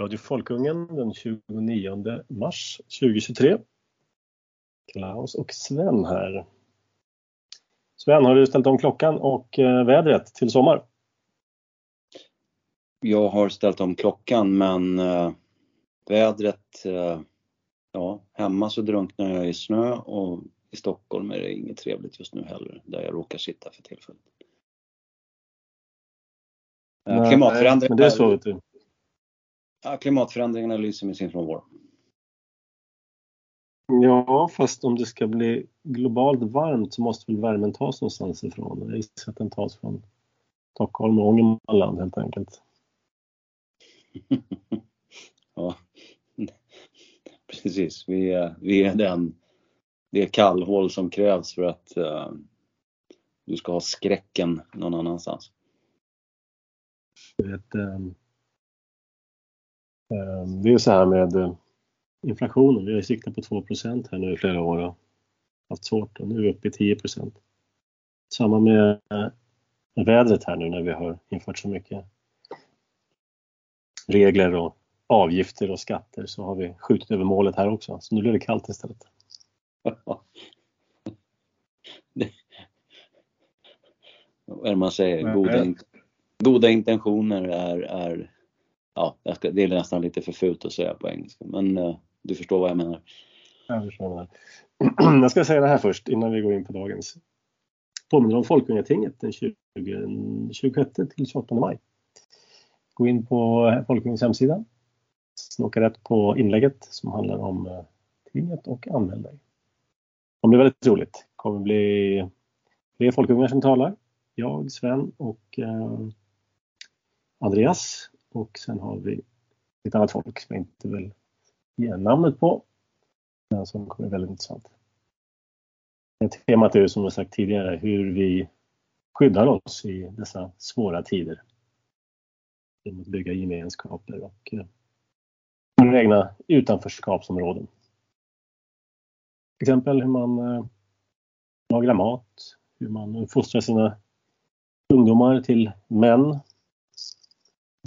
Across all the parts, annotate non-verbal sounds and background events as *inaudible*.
Radio Folkungen den 29 mars 2023. Klaus och Sven här. Sven, har du ställt om klockan och eh, vädret till sommar? Jag har ställt om klockan men äh, vädret, äh, ja hemma så drunknar jag i snö och i Stockholm är det inget trevligt just nu heller där jag råkar sitta för tillfället. Nej, klimatförändringarna, det är så, vet du. Ja, klimatförändringarna lyser med sin frånvaro. Ja, fast om det ska bli globalt varmt så måste väl värmen tas någonstans ifrån. Jag gissar att den tas från Stockholm och Ångermanland helt enkelt. *laughs* ja, *laughs* precis. Vi är, vi är den, det kallhål som krävs för att uh, du ska ha skräcken någon annanstans. Du vet, um, det är så här med uh, inflationen. Vi har siktat på 2% här nu i flera år och haft svårt och nu är vi uppe i 10 Samma med uh, vädret här nu när vi har infört så mycket regler och avgifter och skatter så har vi skjutit över målet här också. Så nu blir det kallt istället. *laughs* Vad är det man säger? Goda, in, goda intentioner är, är ja, det är nästan lite för fult att säga på engelska, men eh, du förstår vad jag menar. Jag förstår det. *clears throat* Jag ska säga det här först innan vi går in på dagens. Påminner om Folkungatinget den 20, 26 till 28 maj. Gå in på Folkungens hemsida, snoka rätt på inlägget som handlar om eh, tinget och anmäl dig. Det blir väldigt roligt. Det kommer bli fler folkungar som talar. Jag, Sven och eh, Andreas och sen har vi ett annat folk som jag inte vill ge namnet på. Men som kommer bli väldigt intressant. Temat är ju som jag sagt tidigare hur vi skyddar oss i dessa svåra tider. Genom att bygga gemenskaper och eh, egna utanförskapsområden. Till exempel hur man eh, lagar mat, hur man fostrar sina ungdomar till män,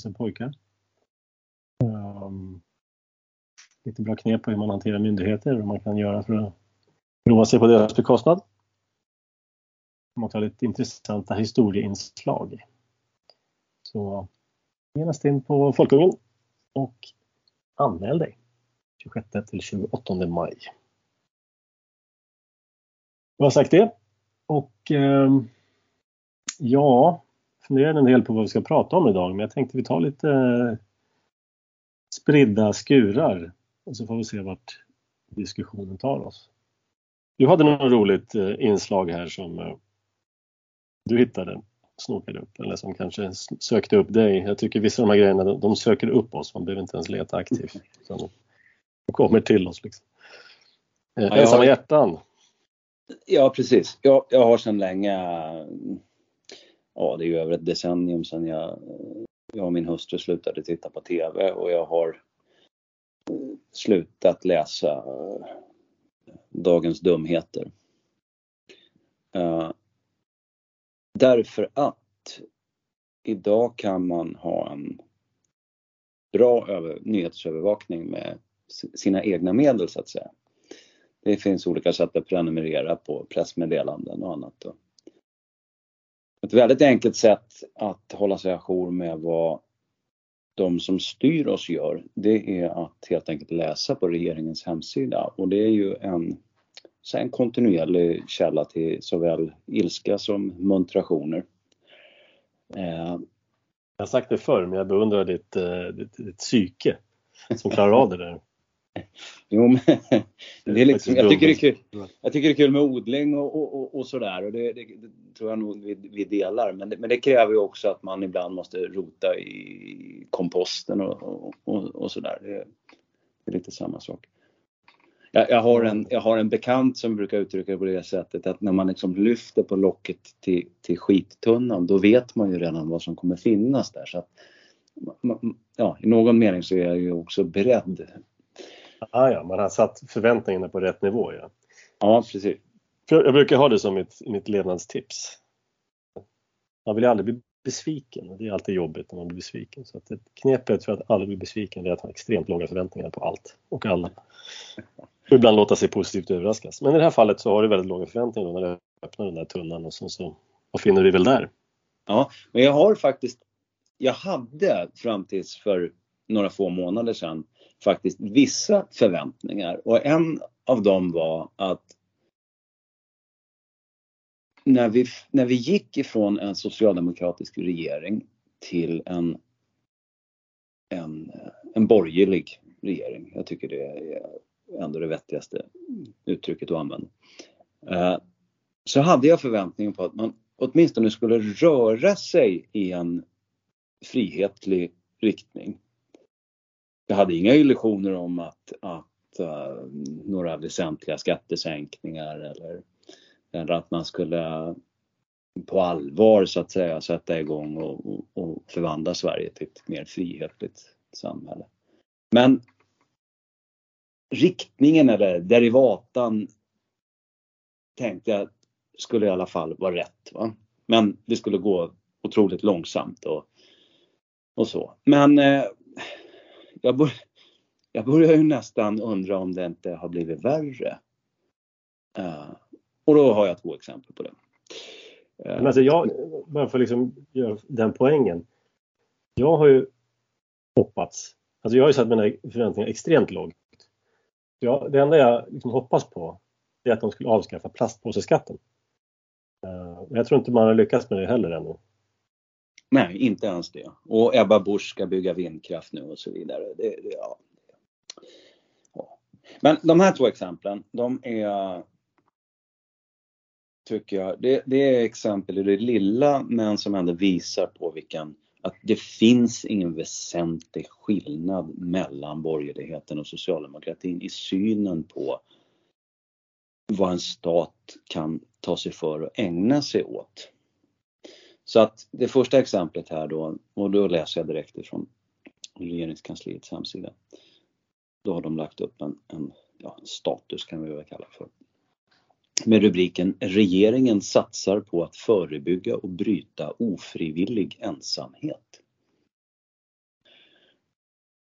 alltså pojkar. Um, ehm, lite bra knep på hur man hanterar myndigheter och vad man kan göra för att roa sig på deras bekostnad. Man tar lite intressanta historieinslag. Så genast in på Folkungen och anmäl dig 26 till 28 maj. Jag har sagt det. Och eh, ja, funderade en del på vad vi ska prata om idag men jag tänkte vi tar lite eh, spridda skurar och så får vi se vart diskussionen tar oss. Du hade något roligt eh, inslag här som eh, du hittade, snokade upp eller som kanske sökte upp dig. Jag tycker vissa av de här grejerna de söker upp oss, man behöver inte ens leta aktivt. *laughs* de kommer till oss. Liksom. Eh, ja, ensamma hjärtan. Ja precis. Jag, jag har sedan länge, ja det är ju över ett decennium sedan jag, jag och min hustru slutade titta på TV och jag har eh, slutat läsa eh, Dagens dumheter. Eh, därför att idag kan man ha en bra över, nyhetsövervakning med sina egna medel så att säga. Det finns olika sätt att prenumerera på pressmeddelanden och annat. Ett väldigt enkelt sätt att hålla sig ajour med vad de som styr oss gör, det är att helt enkelt läsa på regeringens hemsida och det är ju en, en kontinuerlig källa till såväl ilska som muntrationer. Eh. Jag har sagt det förr, men jag beundrar ditt, eh, ditt, ditt psyke som klarar av det där. *laughs* Jo, men det är liksom, jag, tycker det är kul, jag tycker det är kul med odling och, och, och sådär och det, det, det, tror jag nog vi, vi delar. Men det, men det kräver ju också att man ibland måste rota i komposten och, och, och sådär. Det, det är lite samma sak. Jag, jag, har en, jag har en bekant som brukar uttrycka det på det sättet att när man liksom lyfter på locket till, till skittunnan då vet man ju redan vad som kommer finnas där. Så att, ja, I någon mening så är jag ju också beredd Ah, ja, man har satt förväntningarna på rätt nivå. Ja, ja precis. Jag brukar ha det som mitt, mitt levnadstips. Man vill aldrig bli besviken och det är alltid jobbigt när man blir besviken. Så att ett knepet för att aldrig bli besviken är att ha extremt låga förväntningar på allt och alla. Och ibland låta sig positivt överraskas. Men i det här fallet så har du väldigt låga förväntningar när du öppnar den där tunnan och så, så vad finner du väl där? Ja, men jag har faktiskt, jag hade fram tills för några få månader sedan faktiskt vissa förväntningar och en av dem var att när vi, när vi gick ifrån en socialdemokratisk regering till en, en, en borgerlig regering, jag tycker det är ändå det vettigaste uttrycket att använda. Eh, så hade jag förväntningen på att man åtminstone skulle röra sig i en frihetlig riktning. Jag hade inga illusioner om att, att uh, några väsentliga skattesänkningar eller, eller att man skulle på allvar så att säga sätta igång och, och, och förvandla Sverige till ett mer frihetligt samhälle. Men riktningen eller derivatan tänkte jag skulle i alla fall vara rätt. Va? Men det skulle gå otroligt långsamt och, och så. Men eh, jag, bör, jag börjar ju nästan undra om det inte har blivit värre. Uh, och då har jag två exempel på det. Uh, Men alltså jag, bara för att liksom göra den poängen. Jag har ju hoppats, alltså jag har ju satt mina förväntningar extremt lågt. Jag, det enda jag liksom hoppas på är att de skulle avskaffa plastpåseskatten. Uh, jag tror inte man har lyckats med det heller ännu. Nej, inte ens det. Och Ebba Busch ska bygga vindkraft nu och så vidare. Det, det, ja. ja. Men de här två exemplen, de är tycker jag, det, det, är exempel i det lilla men som ändå visar på vilken, att det finns ingen väsentlig skillnad mellan borgerligheten och socialdemokratin i synen på vad en stat kan ta sig för och ägna sig åt. Så att det första exemplet här då, och då läser jag direkt ifrån regeringskansliets hemsida. Då har de lagt upp en, en ja, status kan vi väl kalla för. Med rubriken Regeringen satsar på att förebygga och bryta ofrivillig ensamhet.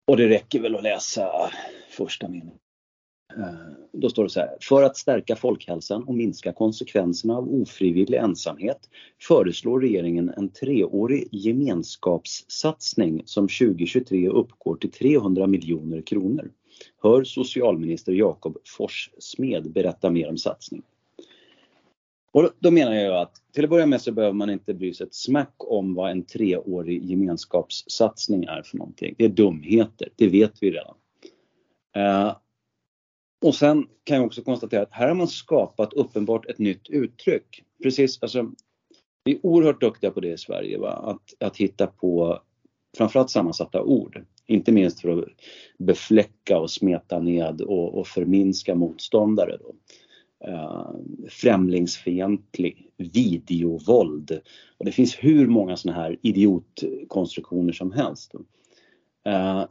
Och det räcker väl att läsa första meningen. Eh, då står det så här. För att stärka folkhälsan och minska konsekvenserna av ofrivillig ensamhet föreslår regeringen en treårig gemenskapssatsning som 2023 uppgår till 300 miljoner kronor. Hör socialminister Jakob Forssmed berätta mer om satsningen. Och då menar jag att till att börja med så behöver man inte bry sig ett smack om vad en treårig gemenskapssatsning är för någonting. Det är dumheter, det vet vi redan. Eh, och sen kan jag också konstatera att här har man skapat uppenbart ett nytt uttryck. Precis, alltså, vi är oerhört duktiga på det i Sverige, va? Att, att hitta på framförallt sammansatta ord. Inte minst för att befläcka och smeta ned och, och förminska motståndare. Då. Uh, främlingsfientlig, videovåld. Och det finns hur många sådana här idiotkonstruktioner som helst. Uh,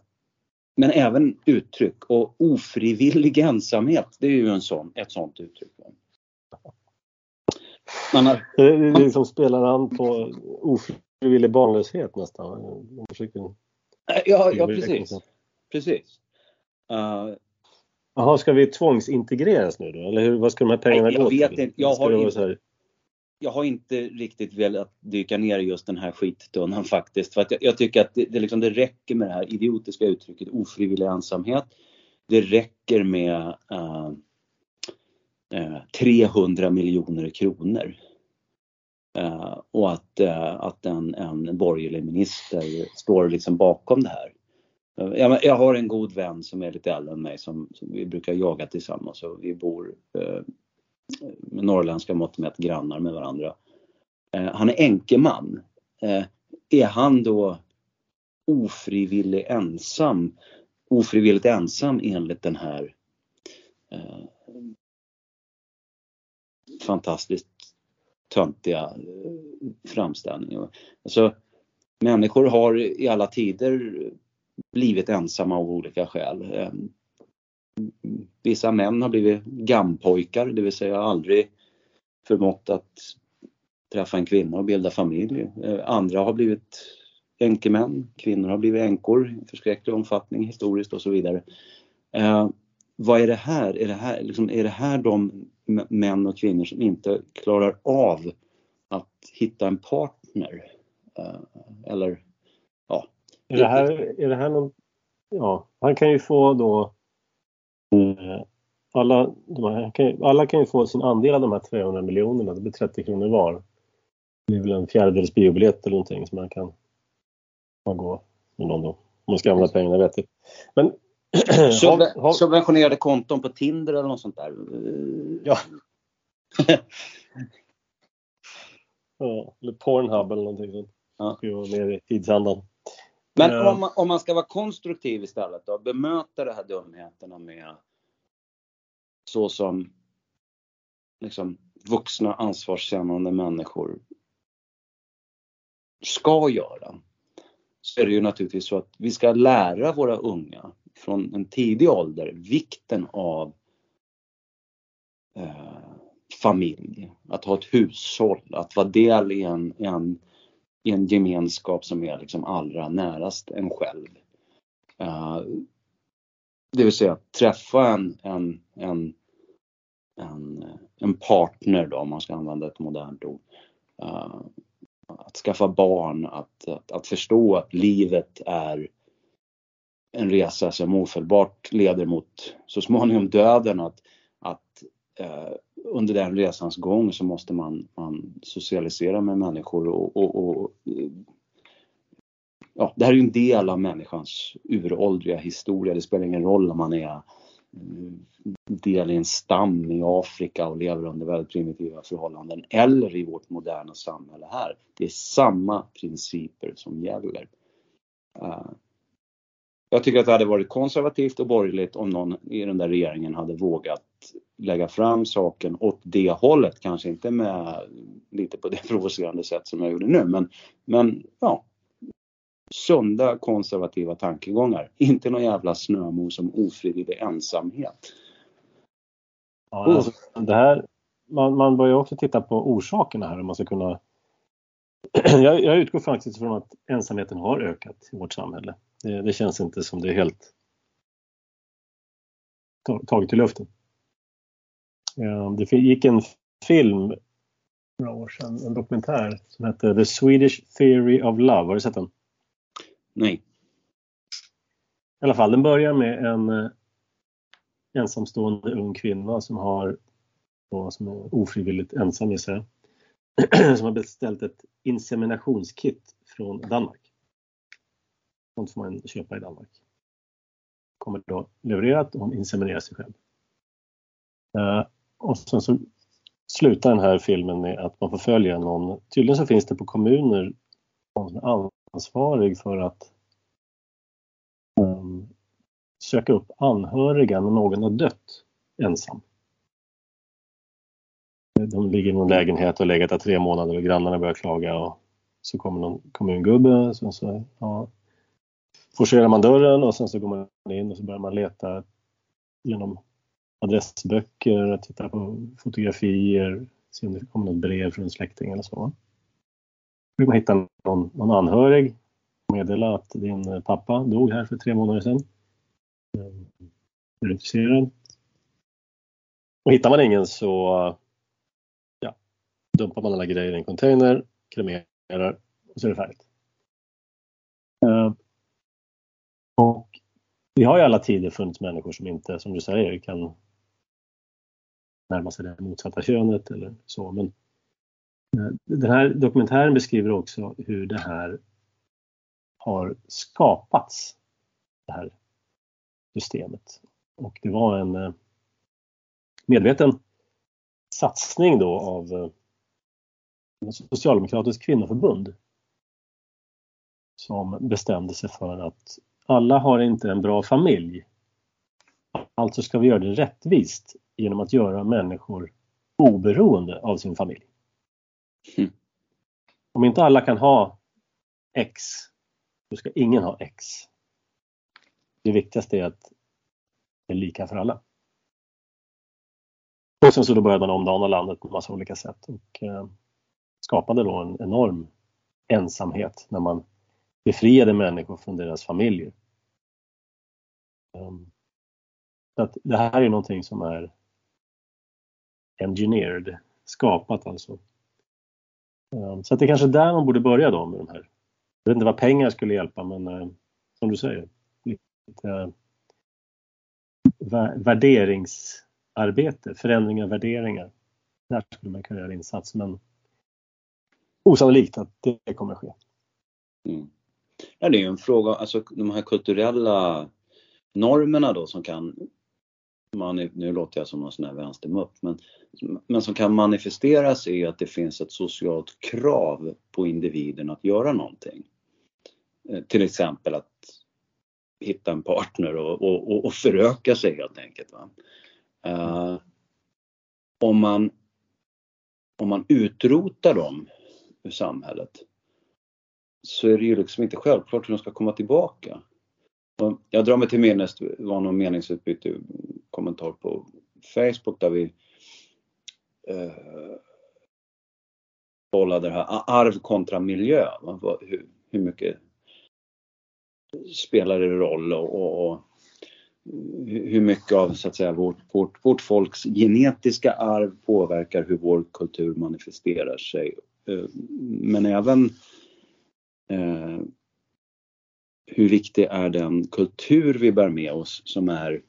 men även uttryck och ofrivillig ensamhet, det är ju en sån, ett sånt uttryck. Man har, det liksom spelar an på ofrivillig barnlöshet nästan. Ja, ja precis. precis. Uh, Jaha, ska vi tvångsintegreras nu då? Eller hur, vad ska de här pengarna nej, jag gå vet till? Inte, jag, har inte, jag har inte riktigt velat dyka ner i just den här skittunnan *laughs* faktiskt. För att jag, jag tycker att det, det, liksom, det räcker med det här idiotiska uttrycket ofrivillig ensamhet. Det räcker med äh, äh, 300 miljoner kronor. Uh, och att, uh, att en, en borgerlig minister står liksom bakom det här. Uh, jag, jag, har en god vän som är lite äldre än mig som, som vi brukar jaga tillsammans och vi bor med norrländska mått mätt grannar med varandra. Eh, han är enkeman. Eh, är han då ofrivillig ensam, ofrivilligt ensam enligt den här eh, fantastiskt töntiga eh, framställningen. Alltså, människor har i alla tider blivit ensamma av olika skäl. Eh, Vissa män har blivit gammpojkar, det vill säga aldrig förmått att träffa en kvinna och bilda familj. Eh, andra har blivit änkemän, kvinnor har blivit änkor i förskräcklig omfattning historiskt och så vidare. Eh, vad är det här? Är det här, liksom, är det här de män och kvinnor som inte klarar av att hitta en partner? Eh, eller ja. Är det här, är det här någon, ja, han kan ju få då alla, här, kan, alla kan ju få sin andel av de här 300 miljonerna, det blir 30 kronor var. Det är väl en fjärdedels biobiljett eller någonting som man kan man gå med någon då. Om man ska använda pengarna vettigt. Men. *clears throat* Subventionerade konton på Tinder eller något sånt där? Ja. *laughs* ja eller Pornhub eller någonting sånt. Ja. Ska vara mer i tidsandan. Men uh, om, man, om man ska vara konstruktiv istället då, bemöta de här dumheterna med så som liksom, vuxna ansvarskännande människor ska göra. Så är det ju naturligtvis så att vi ska lära våra unga från en tidig ålder vikten av eh, familj, att ha ett hushåll, att vara del i en, en, i en gemenskap som är liksom allra närast en själv. Uh, det vill säga träffa en, en, en, en, en partner då, om man ska använda ett modernt ord. Uh, att skaffa barn, att, att, att, förstå att livet är en resa som ofelbart leder mot så småningom döden. Att, att uh, under den resans gång så måste man, man socialisera med människor och, och, och ja, det här är ju en del av människans uråldriga historia. Det spelar ingen roll om man är eh, del i en stam i Afrika och lever under väldigt primitiva förhållanden eller i vårt moderna samhälle här. Det är samma principer som gäller. Eh, jag tycker att det hade varit konservativt och borgerligt om någon i den där regeringen hade vågat lägga fram saken åt det hållet. Kanske inte med lite på det *laughs* provocerande sätt som jag gjorde nu men, men ja, sunda konservativa tankegångar. Inte någon jävla snömos om ofrivillig ensamhet. Ja, alltså, det här, man, man bör ju också titta på orsakerna här om man ska kunna *clears throat* jag, jag utgår faktiskt från att ensamheten har ökat i vårt samhälle. Det, det känns inte som det är helt taget i luften. Det gick en film några år sedan, en dokumentär som hette The Swedish Theory of Love. Har du sett den? Nej. I alla fall, den börjar med en eh, ensamstående ung kvinna som har som är ofrivilligt ensam i sig. *clears throat* som har beställt ett inseminationskit från Danmark. Sånt får man köpa i Danmark. Kommer då levererat och hon inseminerar sig själv. Och sen så slutar den här filmen med att man får följa någon, tydligen så finns det på kommuner någon som är ansvarig för att um, söka upp anhöriga när någon har dött ensam. De ligger i någon lägenhet och legat där tre månader och grannarna börjar klaga och så kommer någon kommungubbe. Så, så, ja, forcerar man dörren och sen så går man in och så börjar man leta genom adressböcker, titta på fotografier, se om det kommer något brev från en släkting eller så. Då man hitta någon, någon anhörig och meddela att din pappa dog här för tre månader sedan. Ehm, är du intresserad? Och hittar man ingen så ja, dumpar man alla grejer i en container, kremerar och så är det färdigt. Ehm, och det har i alla tider funnits människor som inte, som du säger, kan närma sig det motsatta könet eller så. Men eh, den här dokumentären beskriver också hur det här har skapats, det här systemet. Och det var en eh, medveten satsning då av eh, Socialdemokratiskt kvinnoförbund som bestämde sig för att alla har inte en bra familj. Alltså ska vi göra det rättvist genom att göra människor oberoende av sin familj. Mm. Om inte alla kan ha X, då ska ingen ha X. Det viktigaste är att det är lika för alla. Och sen så då började man omdana landet på massa olika sätt. Och, eh, skapade då en enorm ensamhet när man befriade människor från deras familjer. Um, att det här är någonting som är engineered, skapat alltså. Ehm, så att det är kanske där man borde börja då med de här. Jag vet inte vad pengar skulle hjälpa men eh, som du säger, lite eh, värderingsarbete, förändring av värderingar. Där skulle man kunna göra en insats men osannolikt att det kommer ske. Mm. Ja, det är ju en fråga, alltså de här kulturella normerna då som kan man, nu låter jag som någon sån här vänstermupp, men, men som kan manifesteras i att det finns ett socialt krav på individen att göra någonting. Eh, till exempel att hitta en partner och, och, och föröka sig helt enkelt. Va? Uh, om, man, om man utrotar dem ur samhället så är det ju liksom inte självklart hur de ska komma tillbaka. Och jag drar mig till minnes, det var någon meningsutbyte, kommentar på Facebook där vi eh, bollade det här arv kontra miljö. Hur, hur mycket spelar det roll och, och, och, hur mycket av så att säga, vårt, vårt, vårt folks genetiska arv påverkar hur vår kultur manifesterar sig. Eh, men även eh, hur viktig är den kultur vi bär med oss som är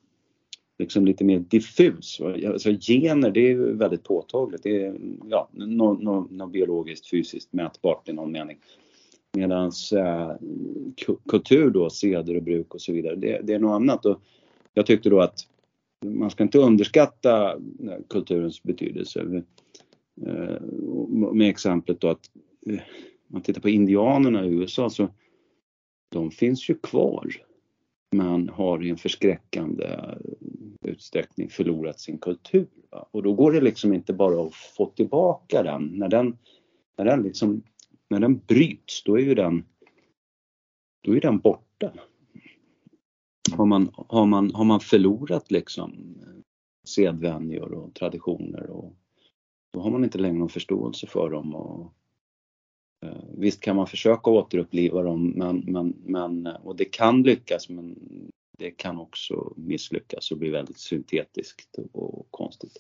liksom lite mer diffus. Alltså gener det är väldigt påtagligt. Det är ja, något no, no biologiskt fysiskt mätbart i någon mening. Medan eh, kultur då, seder och bruk och så vidare, det, det är något annat. Och jag tyckte då att man ska inte underskatta eh, kulturens betydelse. Eh, med exemplet då att eh, man tittar på indianerna i USA så de finns ju kvar men har i en förskräckande utsträckning förlorat sin kultur. Va? Och då går det liksom inte bara att få tillbaka den. När den, när den, liksom, när den bryts, då är ju den, då är den borta. Har man, har man, har man förlorat liksom sedvänjor och traditioner och då har man inte längre någon förståelse för dem och visst kan man försöka återuppliva dem men, men, men, och det kan lyckas men det kan också misslyckas och bli väldigt syntetiskt och konstigt.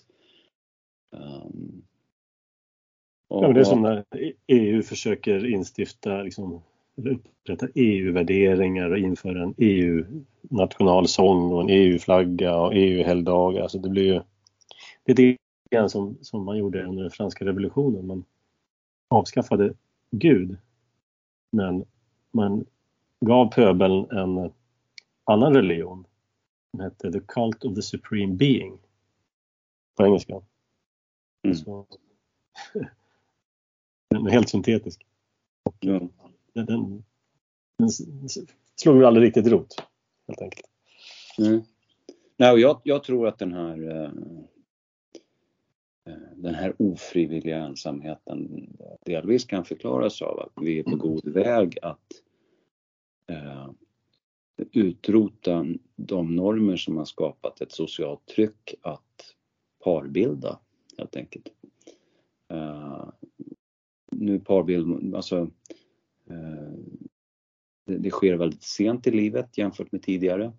Um, och, ja, det är som när EU försöker instifta, liksom, upprätta EU-värderingar och införa en EU-nationalsång och en EU-flagga och EU-helgdagar. Alltså det blir ju lite grann som, som man gjorde under den franska revolutionen. Man avskaffade Gud. Men man gav pöbeln en annan religion som hette The Cult of the Supreme Being på engelska. Mm. Så, *laughs* den är helt syntetisk. Och, mm. den, den, den slog aldrig riktigt rot helt enkelt. Mm. Nej, jag, jag tror att den här eh, Eh, den här ofrivilliga ensamheten delvis kan förklaras av att vi är på god väg att eh, utrota de normer som har skapat ett socialt tryck att parbilda helt enkelt. Eh, nu parbild, alltså eh, det, det, sker väldigt sent i livet jämfört med tidigare.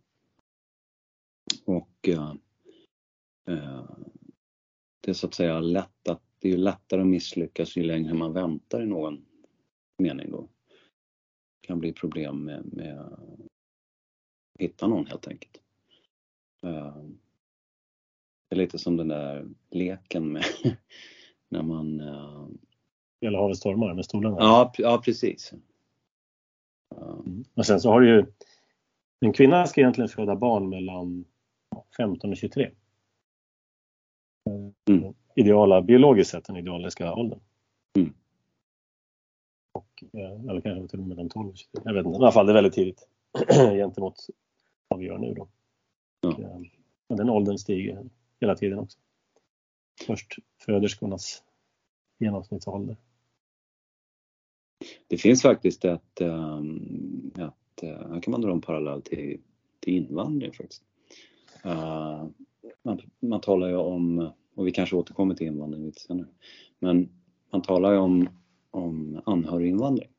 Och eh, eh, det är så att säga lätt att, det är lättare att misslyckas ju längre man väntar i någon mening då. Det kan bli problem med, med att hitta någon helt enkelt. Eh, det är lite som den där leken med *laughs* när man... Hela havet stormar med stolarna? Ja, ja precis. Mm. Och sen så har du ju en kvinna ska egentligen föda barn mellan 15 och 23 mm. ideala, biologiskt sett, den idealiska åldern. Mm. Och, eh, eller kanske till och med den 12, jag vet inte. I alla fall det är väldigt tidigt *clears throat* gentemot vad vi gör nu då. Ja. Och, eh, den åldern stiger hela tiden också. Först föderskornas genomsnittsålder. Det finns faktiskt ett, um, ett uh, här kan man dra en parallell till, till invandring faktiskt. Uh, man, man talar ju om och vi kanske återkommer till invandring lite senare. Men man talar ju om om anhöriginvandring.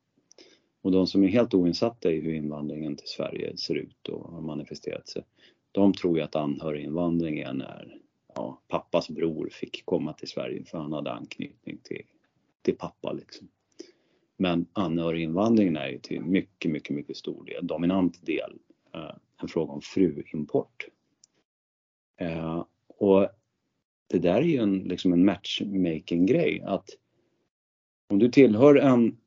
Och de som är helt oinsatta i hur invandringen till Sverige ser ut och har manifesterat sig, de tror ju att anhöriginvandring är när ja, pappas bror fick komma till Sverige för han hade anknytning till, till pappa liksom. Men anhöriginvandringen är ju till mycket, mycket, mycket stor del, dominant del, eh, en fråga om fruimport. Eh, och det där är ju en, liksom en matchmaking-grej att om du tillhör en,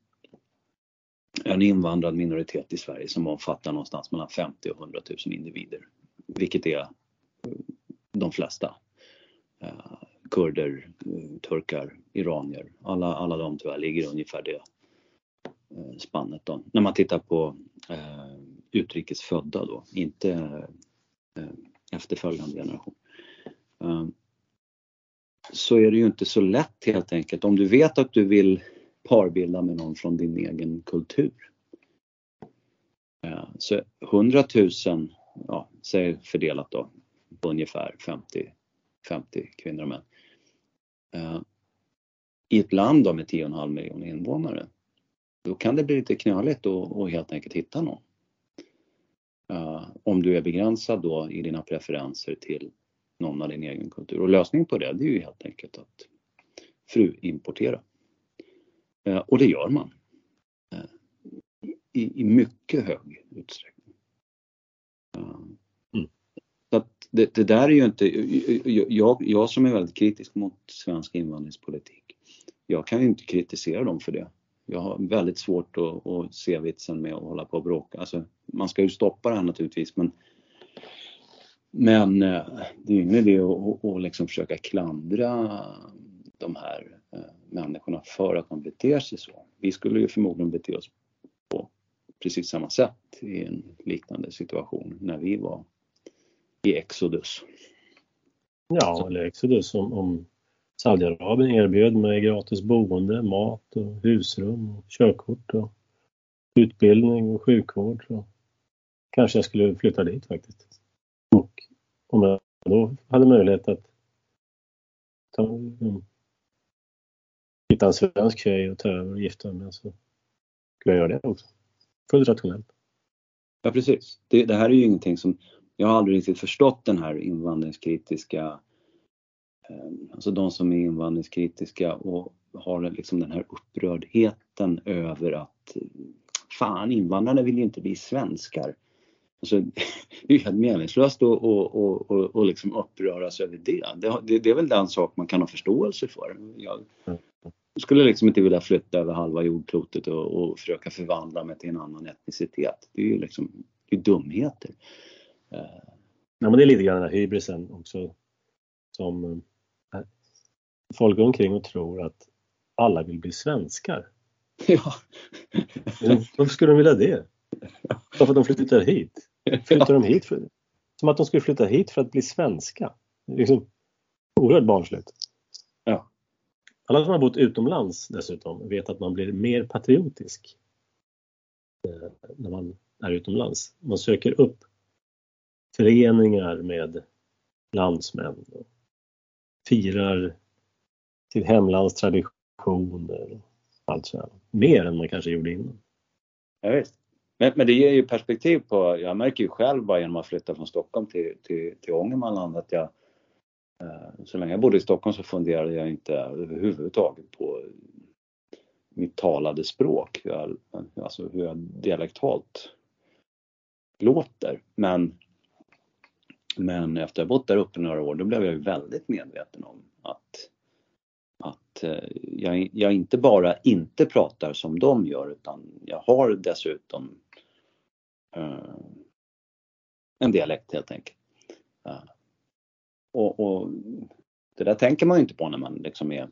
en invandrad minoritet i Sverige som omfattar någonstans mellan 50 och 100 000 individer, vilket är eh, de flesta. Eh, kurder, eh, turkar, iranier, alla, alla de tyvärr ligger ungefär det spannet då. När man tittar på eh, utrikesfödda då, inte eh, efterföljande generation. Eh, så är det ju inte så lätt helt enkelt. Om du vet att du vill parbilda med någon från din egen kultur. Eh, så 100 000, ja, säg fördelat då på ungefär 50, 50 kvinnor och män. Eh, I ett land då med 10,5 miljoner invånare, då kan det bli lite knöligt att helt enkelt hitta någon. Eh, om du är begränsad då i dina preferenser till någon av din egen kultur. Och lösningen på det, det är ju helt enkelt att fruimportera. Uh, och det gör man. Uh, i, I mycket hög utsträckning. Mm. Så att det, det, där är ju inte, jag, jag som är väldigt kritisk mot svensk invandringspolitik, jag kan ju inte kritisera dem för det jag har väldigt svårt att, att, se vitsen med att hålla på och bråka. Alltså, man ska ju stoppa det här naturligtvis men men eh, det är ingen idé att, att liksom försöka klandra de här eh, människorna för att de beter sig så. Vi skulle ju förmodligen bete oss på precis samma sätt i en liknande situation när vi var i Exodus. Ja, eller Exodus om, om Saudiarabien erbjöd mig gratis boende, mat och husrum, och körkort och utbildning och sjukvård. Så kanske jag skulle flytta dit faktiskt. Om jag då hade möjlighet att ta, um, hitta en svensk tjej och ta över och gifta mig så skulle jag göra det också. Fullt rationellt. Ja precis. Det, det här är ju ingenting som, jag har aldrig riktigt förstått den här invandringskritiska Ehm, alltså de som är invandringskritiska och har liksom den här upprördheten över att fan invandrarna vill ju inte bli svenskar. Alltså, *laughs* det är helt meningslöst att och, och, och, och liksom uppröras över det. Det, det. det, är väl den sak man kan ha förståelse för. Jag skulle liksom inte vilja flytta över halva jordklotet och, och försöka förvandla mig till en annan etnicitet. Det är ju liksom det är dumheter. Ja, men det är lite grann den här hybrisen också som folk går omkring och tror att alla vill bli svenskar. *laughs* Ja. Varför skulle de vilja det? Bara för att de flyttar hit? Flyttar de hit för, som att de skulle flytta hit för att bli svenska. Liksom, oerhört barnsligt. Ja. Alla som har bott utomlands dessutom vet att man blir mer patriotisk eh, när man är utomlands. Man söker upp föreningar med landsmän och firar sitt hemlands traditioner. Alltså, mer än man kanske gjorde innan. Ja, visst. Men, men, det ger ju perspektiv på, jag märker ju själv bara genom att flytta från Stockholm till, till, till Ångermanland att jag eh, så länge jag bodde i Stockholm så funderade jag inte överhuvudtaget på mitt talade språk, hur jag, alltså hur jag dialektalt låter. Men, men efter att ha bott där uppe några år då blev jag ju väldigt medveten om att att eh, jag, jag inte bara inte pratar som de gör utan jag har dessutom uh, en dialekt helt enkelt. Uh, och, och, det där tänker man ju inte på när man liksom är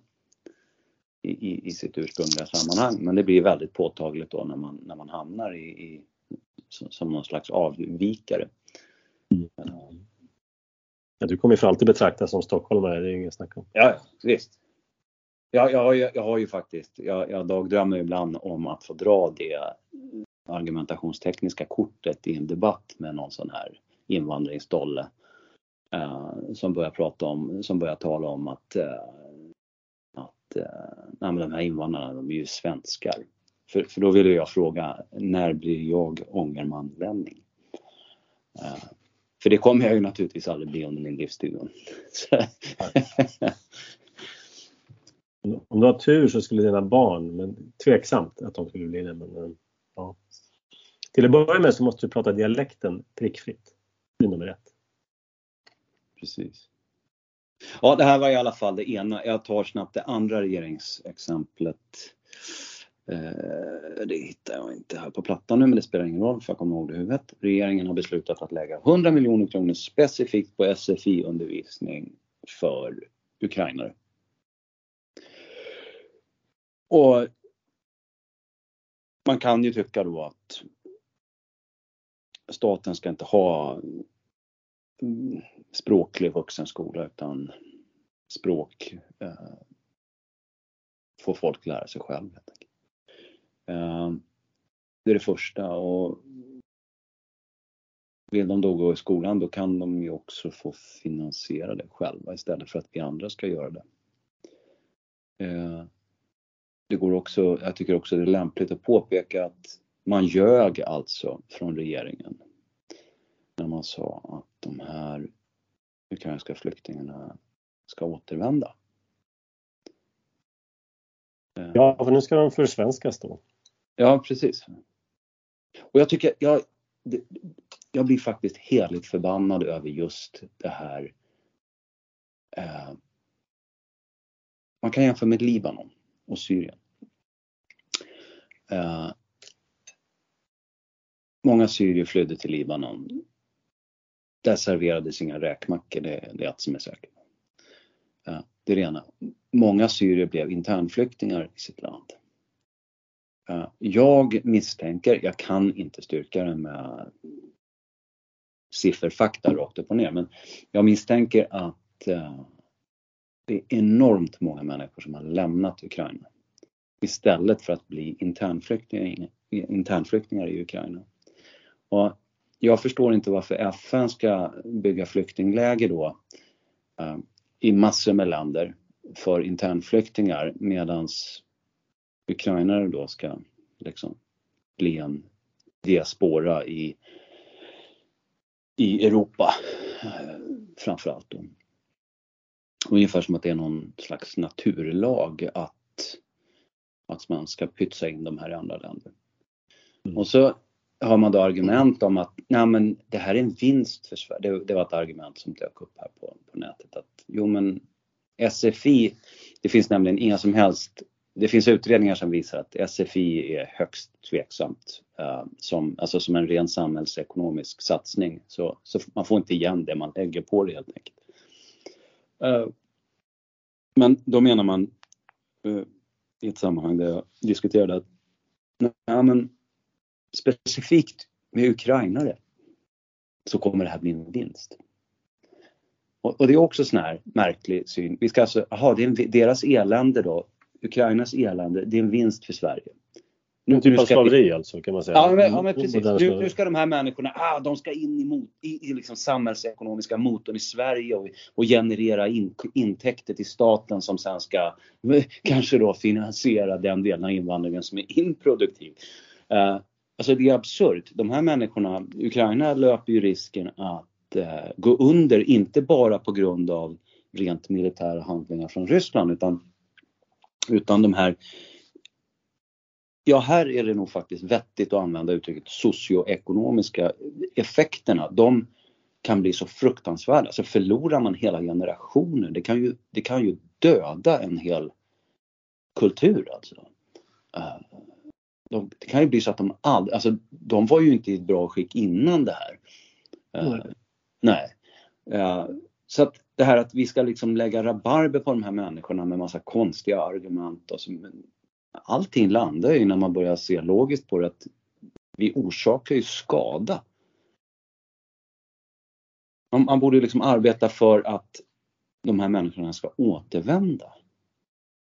i, i, i, sitt ursprungliga sammanhang men det blir väldigt påtagligt då när man, när man hamnar i, i som någon slags avvikare. Mm. Ja, du kommer för alltid betraktas som stockholmare, det är inget snack om. Ja, visst. Jag, jag, har, ju, jag har ju faktiskt, jag, jag dagdrömmer ibland om att få dra det argumentationstekniska kortet i en debatt med någon sån här invandringsdolle. Uh, som börjar prata om, som börjar tala om att, uh, att eh, nej, men de här invandrarna de är ju svenskar. För, för då ville jag fråga, när blir jag ångermanlänning? Uh, för det kommer jag ju naturligtvis aldrig bli under min livstid. *laughs* Om du har tur så skulle dina barn, men tveksamt att de skulle bli det. Men, eh, ja. Till att börja med så måste du prata dialekten prickfritt. Det är nummer ett. Precis. Ja, det här var i alla fall det ena. Jag tar snabbt det andra regeringsexemplet. Eh, det hittar jag inte här på plattan nu men det spelar ingen roll för jag kommer ihåg det i huvudet. Regeringen har beslutat att lägga 100 miljoner kronor specifikt på SFI-undervisning för ukrainare. Och man kan ju tycka då att staten ska inte ha mm, språklig vuxenskola utan språk eh, får folk lära sig själv. Helt. Eh, det är det första och vill de då gå i skolan då kan de ju också få finansiera det själva istället för att vi andra ska göra det. Eh, det går också, jag tycker också det är lämpligt att påpeka att man ljög alltså från regeringen när man sa att de här ukrainska flyktingarna ska återvända. Eh. Ja, för nu ska de försvenskas då. Ja, precis. Och jag tycker, jag, jag blir faktiskt heligt förbannad över just det här. Eh, man kan jämföra med Libanon och Syrien. Eh, många syrier flydde till Libanon. Där serverades inga räkmackor, det, det är allt som är säkert. Eh, det är det ena. Många syrier blev internflyktingar i sitt land. Eh, jag misstänker, jag kan inte styrka det med sifferfakta rakt upp och ner, men jag misstänker att eh, det är enormt många människor som har lämnat Ukraina istället för att bli internflyktingar, internflyktingar i Ukraina. Och jag förstår inte varför FN ska bygga flyktingläger då eh, i massor med länder för internflyktingar medans ukrainare då ska liksom bli en diaspora i, i Europa framför framförallt. Då. Ungefär som att det är någon slags naturlag att att man ska pytsa in de här i andra länder. Mm. Och så har man då argument om att nej men det här är en vinst för Sverige. Det, det var ett argument som dök upp här på, på nätet att jo men SFI, det finns nämligen inga som helst det finns utredningar som visar att SFI är högst tveksamt uh, som, alltså som en ren samhällsekonomisk satsning. Så, så man får inte igen det man lägger på det helt enkelt. Uh, men då menar man, eh, i ett sammanhang där jag diskuterade att nej, men specifikt med ukrainare så kommer det här bli en vinst. Och, och det är också sån här märklig syn. Vi ska alltså, aha, det är en, deras elände då, Ukrainas elände, det är en vinst för Sverige. En typ av slaveri alltså kan man säga. Ja men, ja, men precis. Nu, nu, ska de här människorna, ah, de ska in i, mot, i, i liksom samhällsekonomiska motorn i Sverige och, och generera in, intäkter till staten som sen ska kanske då finansiera den delen av invandringen som är improduktiv. Uh, alltså det är absurt. De här människorna, Ukraina löper ju risken att uh, gå under, inte bara på grund av rent militära handlingar från Ryssland utan, utan de här Ja, här är det nog faktiskt vettigt att använda uttrycket socioekonomiska effekterna. De kan bli så fruktansvärda. Alltså förlorar man hela generationer, det kan ju, det kan ju döda en hel kultur alltså. Uh, de, det kan ju bli så att de aldrig, alltså de var ju inte i ett bra skick innan det här. Uh, mm. Nej. Uh, så att det här att vi ska liksom lägga rabarber på de här människorna med massa konstiga argument och så, allting landar ju när man börjar se logiskt på det att vi orsakar ju skada. Man, man borde liksom arbeta för att de här människorna ska återvända.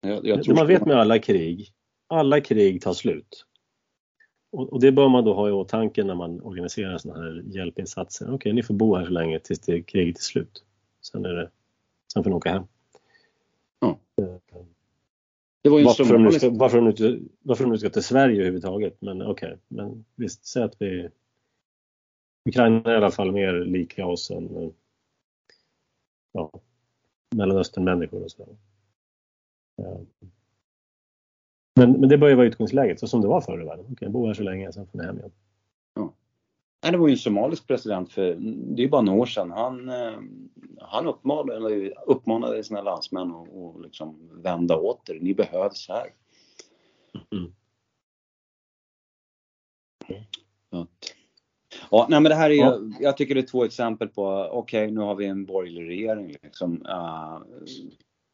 Jag, jag man vet med alla krig, alla krig tar slut. Och, och, det bör man då ha i åtanke när man organiserar sådana här hjälpinsatser. Okej, okay, ni får bo här så länge tills det kriget är slut. Sen, är det, sen får ni åka hem. Ja. Det var ju Varför de, nu ska, varför, de nu, inte- varför de nu ska till Sverige överhuvudtaget. Men okej, men visst, säg att vi... Ukraina är i alla fall mer lika oss än ja, Mellanöstern-människor och sådär. Ja. Men, men det bör ju vara utgångsläget, så som det var förr i världen. Okej, bo här så länge, sen får ni hem igen. Nej, det var ju en somalisk president för det är bara några år sedan. Han, eh, han uppmanade, uppmanade sina landsmän att, att liksom vända åter. Ni behövs här. Mm. Att, ja, nej, men det här är, ju- jag tycker det är två exempel på, okej nu har vi en borgerlig regering liksom. eh,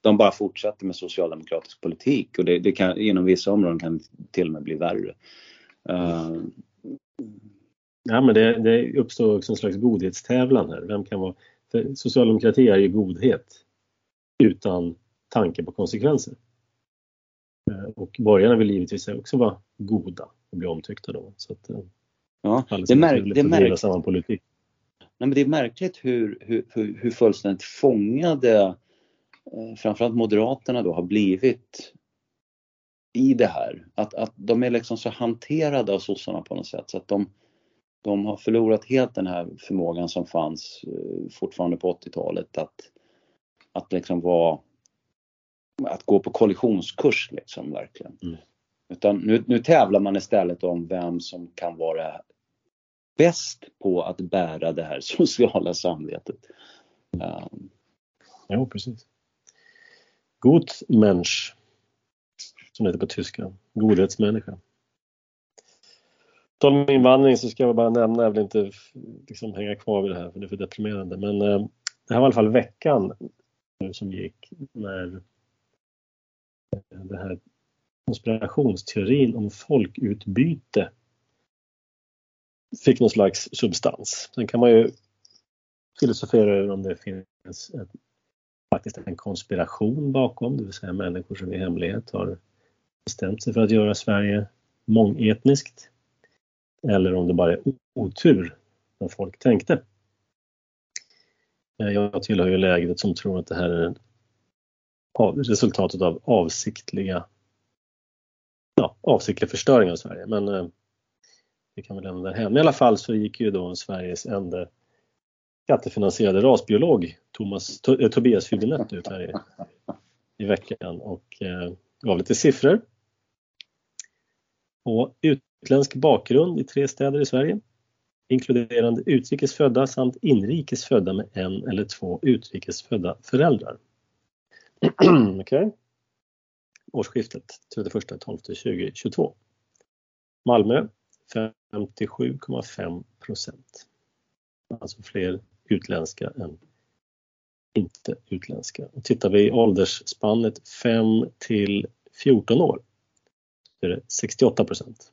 de bara fortsätter med socialdemokratisk politik och det, det kan, inom vissa områden kan det till och med bli värre. Eh, Ja, men det, det uppstår också en slags godhetstävlan här. Vem kan vara... För socialdemokrati är ju godhet utan tanke på konsekvenser. Eh, Och borgarna vill givetvis också vara goda och bli omtyckta då. Så att, eh, ja, det, är märk, det, märk, samma politik. Nej, men det är märkligt hur, hur, hur, hur fullständigt fångade eh, framförallt Moderaterna då har blivit i det här. Att, att de är liksom så hanterade av sossarna på något sätt så att de, de har förlorat helt den här förmågan som fanns eh, fortfarande på 80-talet att, att liksom vara att gå på kollisionskurs liksom verkligen. Mm. Utan nu, nu tävlar man istället om vem som kan vara bäst på att bära det här *laughs* sociala samvetet. Um, Jo, precis. God Mensch, som det heter på tyska. Godhetsmänniska. På tal om invandring så ska jag bara nämna, jag vill inte liksom hänga kvar vid det här för det är för deprimerande, men eh, det här var i alla fall veckan som gick när den här konspirationsteorin om folkutbyte fick någon slags substans. Sen kan man ju filosofera över om det finns ett, faktiskt en konspiration bakom, det vill säga människor som i hemlighet har bestämt sig för att göra Sverige mångetniskt. Eller om det bara är otur när folk tänkte. Eh, jag tillhör ju lägret som tror att det här är resultatet av avsiktliga ja, avsiktlig förstöring av Sverige. Men eh, det kan vi lämna därhän. I alla fall så gick ju då Sveriges enda skattefinansierade rasbiolog Thomas, eh, Tobias Hübinette ut här i, i veckan och eh, gav lite siffror. Och utländsk bakgrund i tre städer i Sverige inkluderande utrikes födda samt inrikes födda med en eller två utrikes födda föräldrar. *clears throat* Okej. Årsskiftet 31.12.2022. Malmö 57,5 procent. Alltså fler utländska än inte utländska. Och tittar vi i åldersspannet 5 till 14 år är det 68 procent.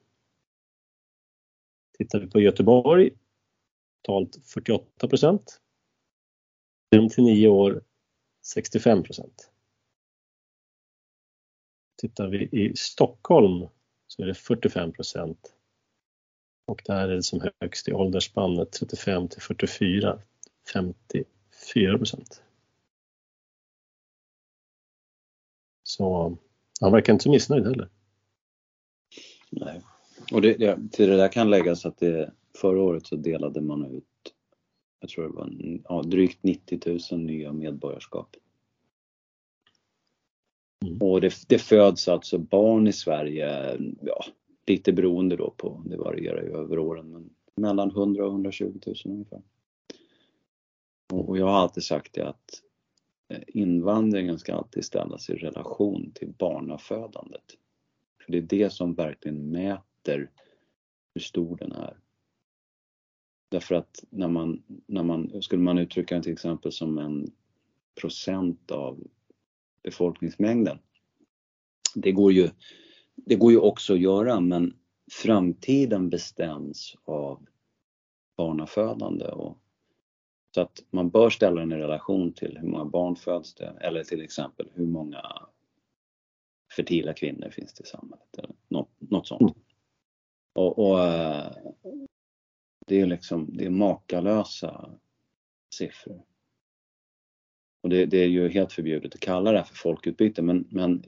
Tittar vi på Göteborg, totalt 48 procent. 5 till 9 år 65 procent. Tittar vi i Stockholm så är det 45 procent. Och där är det som högst i åldersspannet 35 till 44, 54 procent. Så han verkar inte så missnöjd heller nej. Och det, det, till det där kan läggas att det, förra året så delade man ut, jag tror det var ja, drygt 90 000 nya medborgarskap. Mm. Och det, det föds alltså barn i Sverige, ja, lite beroende då på, det varierar ju över åren, men mellan 100 och 120 000 ungefär. Och, och jag har alltid sagt det att eh, invandringen ska alltid ställas i relation till barnafödandet. För det är det som verkligen mäter hur stor den är. Därför att när man, när man, skulle man uttrycka den till exempel som en procent av befolkningsmängden. Det går ju, det går ju också att göra men framtiden bestäms av barnafödande. Och, så att man bör ställa den i relation till hur många barn föds det eller till exempel hur många fertila kvinnor finns det i samhället eller något, något sånt. Mm. Och, och eh, det är liksom, det är makalösa siffror. och det, det, är ju helt förbjudet att kalla det här för folkutbyte men, men